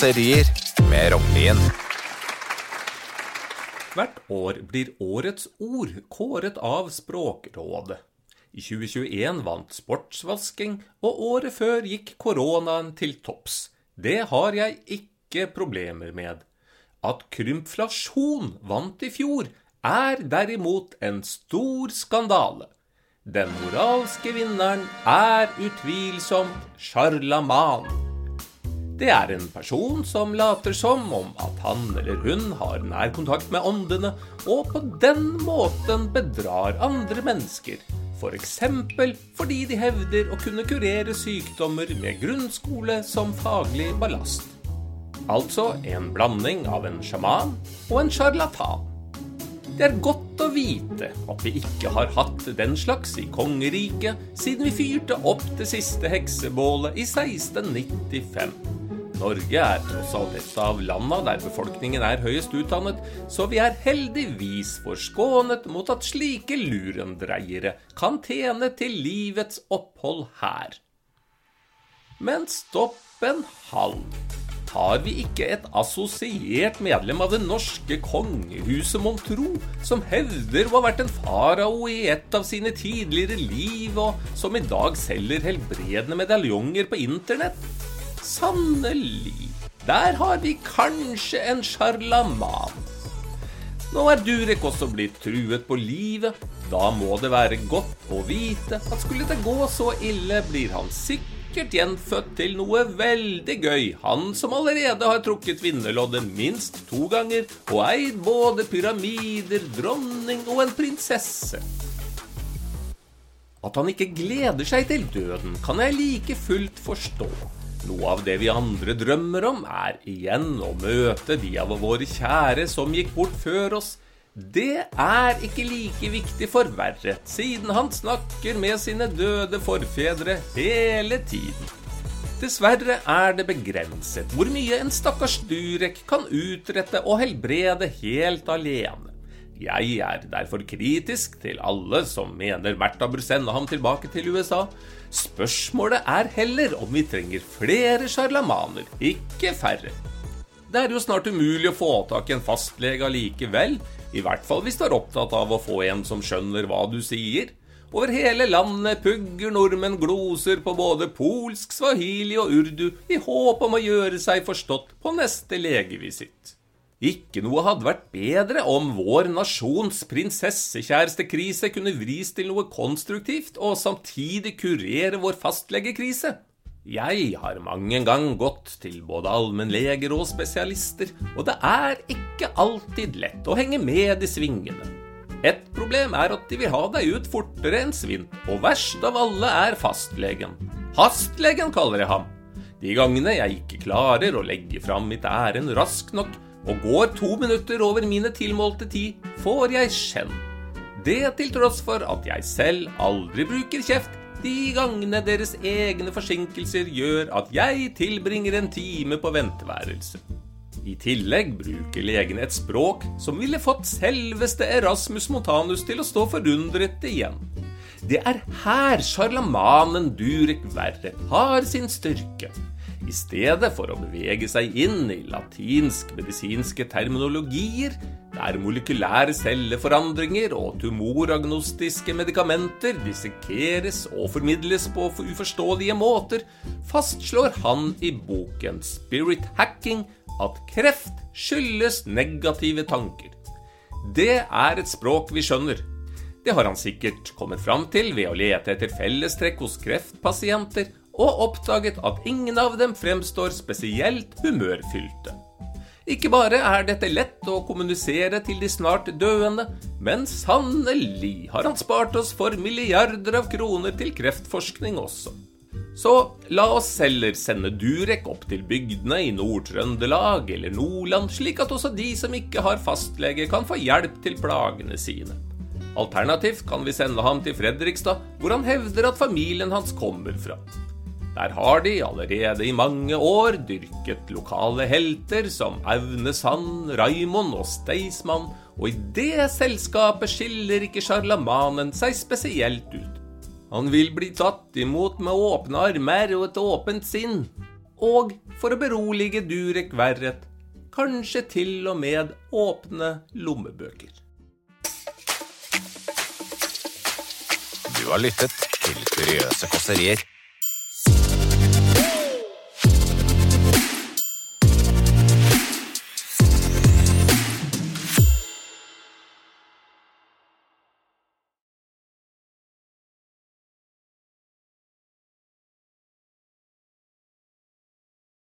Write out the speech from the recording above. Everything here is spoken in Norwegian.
Raserier med Rognlien. Hvert år blir Årets ord kåret av Språkrådet. I 2021 vant sportsvasking, og året før gikk koronaen til topps. Det har jeg ikke problemer med. At krymflasjon vant i fjor, er derimot en stor skandale. Den moralske vinneren er utvilsomt sjarlaman. Det er en person som later som om at han eller hun har nær kontakt med åndene, og på den måten bedrar andre mennesker. F.eks. For fordi de hevder å kunne kurere sykdommer med grunnskole som faglig ballast. Altså en blanding av en sjaman og en sjarlatan. Det er godt å vite at vi ikke har hatt den slags i kongeriket siden vi fyrte opp det siste heksebålet i 1695. Norge er tross alt et av landa der befolkningen er høyest utdannet, så vi er heldigvis forskånet mot at slike lurendreiere kan tjene til livets opphold her. Men stopp en halv. Har vi ikke et assosiert medlem av det norske kongehuset, mon tro, som hevder å ha vært en farao i et av sine tidligere liv, og som i dag selger helbredende medaljonger på internett? Sannelig. Der har vi kanskje en sjarlaman. Nå er Durek også blitt truet på livet. Da må det være godt å vite at skulle det gå så ille, blir han sikkert gjenfødt til noe veldig gøy, han som allerede har trukket vinnerloddet minst to ganger og eid både pyramider, dronning og en prinsesse. At han ikke gleder seg til døden, kan jeg like fullt forstå. Noe av det vi andre drømmer om, er igjen å møte de av våre kjære som gikk bort før oss, det er ikke like viktig for verre, siden han snakker med sine døde forfedre hele tiden. Dessverre er det begrenset hvor mye en stakkars Durek kan utrette og helbrede helt alene. Jeg er derfor kritisk til alle som mener Märtha bør sende ham tilbake til USA. Spørsmålet er heller om vi trenger flere sjarlamaner, ikke færre. Det er jo snart umulig å få tak i en fastlege allikevel, i hvert fall hvis du er opptatt av å få en som skjønner hva du sier. Over hele landet pugger nordmenn gloser på både polsk, swahili og urdu i håp om å gjøre seg forstått på neste legevisitt. Ikke noe hadde vært bedre om vår nasjons prinsessekjærestekrise kunne vris til noe konstruktivt og samtidig kurere vår fastlegekrise. Jeg har mange en gang gått til både allmennleger og spesialister, og det er ikke alltid lett å henge med i svingene. Et problem er at de vil ha deg ut fortere enn svinn, og verst av alle er fastlegen. Hastlegen kaller jeg ham. De gangene jeg ikke klarer å legge fram mitt ærend raskt nok, og går to minutter over mine tilmålte tid, får jeg skjenn. Det til tross for at jeg selv aldri bruker kjeft, de gangene deres egne forsinkelser gjør at jeg tilbringer en time på venteværelse. I tillegg bruker legene et språk som ville fått selveste Erasmus Montanus til å stå forundret igjen. Det er her sjarlamanen Durek Verre har sin styrke. I stedet for å bevege seg inn i latinsk-medisinske terminologier, der molekylære celleforandringer og tumoragnostiske medikamenter dissekeres og formidles på uforståelige måter, fastslår han i boken Spirit Hacking at kreft skyldes negative tanker. Det er et språk vi skjønner. Det har han sikkert kommet fram til ved å lete etter fellestrekk hos kreftpasienter og oppdaget at ingen av dem fremstår spesielt humørfylte. Ikke bare er dette lett å kommunisere til de snart døende, men sannelig har han spart oss for milliarder av kroner til kreftforskning også. Så la oss heller sende Durek opp til bygdene i Nord-Trøndelag eller Nordland, slik at også de som ikke har fastlege, kan få hjelp til plagene sine. Alternativt kan vi sende ham til Fredrikstad, hvor han hevder at familien hans kommer fra. Der har de allerede i mange år dyrket lokale helter som Aune Sand, Raimond og Staysman, og i det selskapet skiller ikke sjarlamanen seg spesielt ut. Han vil bli tatt imot med åpne armer og et åpent sinn. Og for å berolige Durek Verret, kanskje til og med åpne lommebøker. Du har lyttet til Kuriøse kåserier